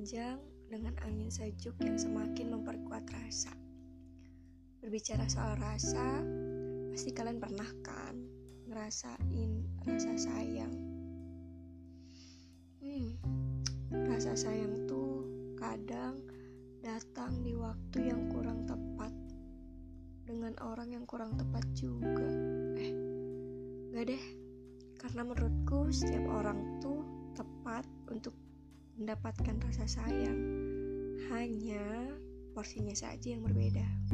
panjang dengan angin sejuk yang semakin memperkuat rasa. Berbicara soal rasa, pasti kalian pernah kan ngerasain rasa sayang. Hmm, rasa sayang tuh kadang datang di waktu yang kurang tepat dengan orang yang kurang tepat juga. Eh, gak deh, karena menurutku setiap orang tuh tepat untuk mendapatkan rasa sayang. Hanya porsinya saja yang berbeda.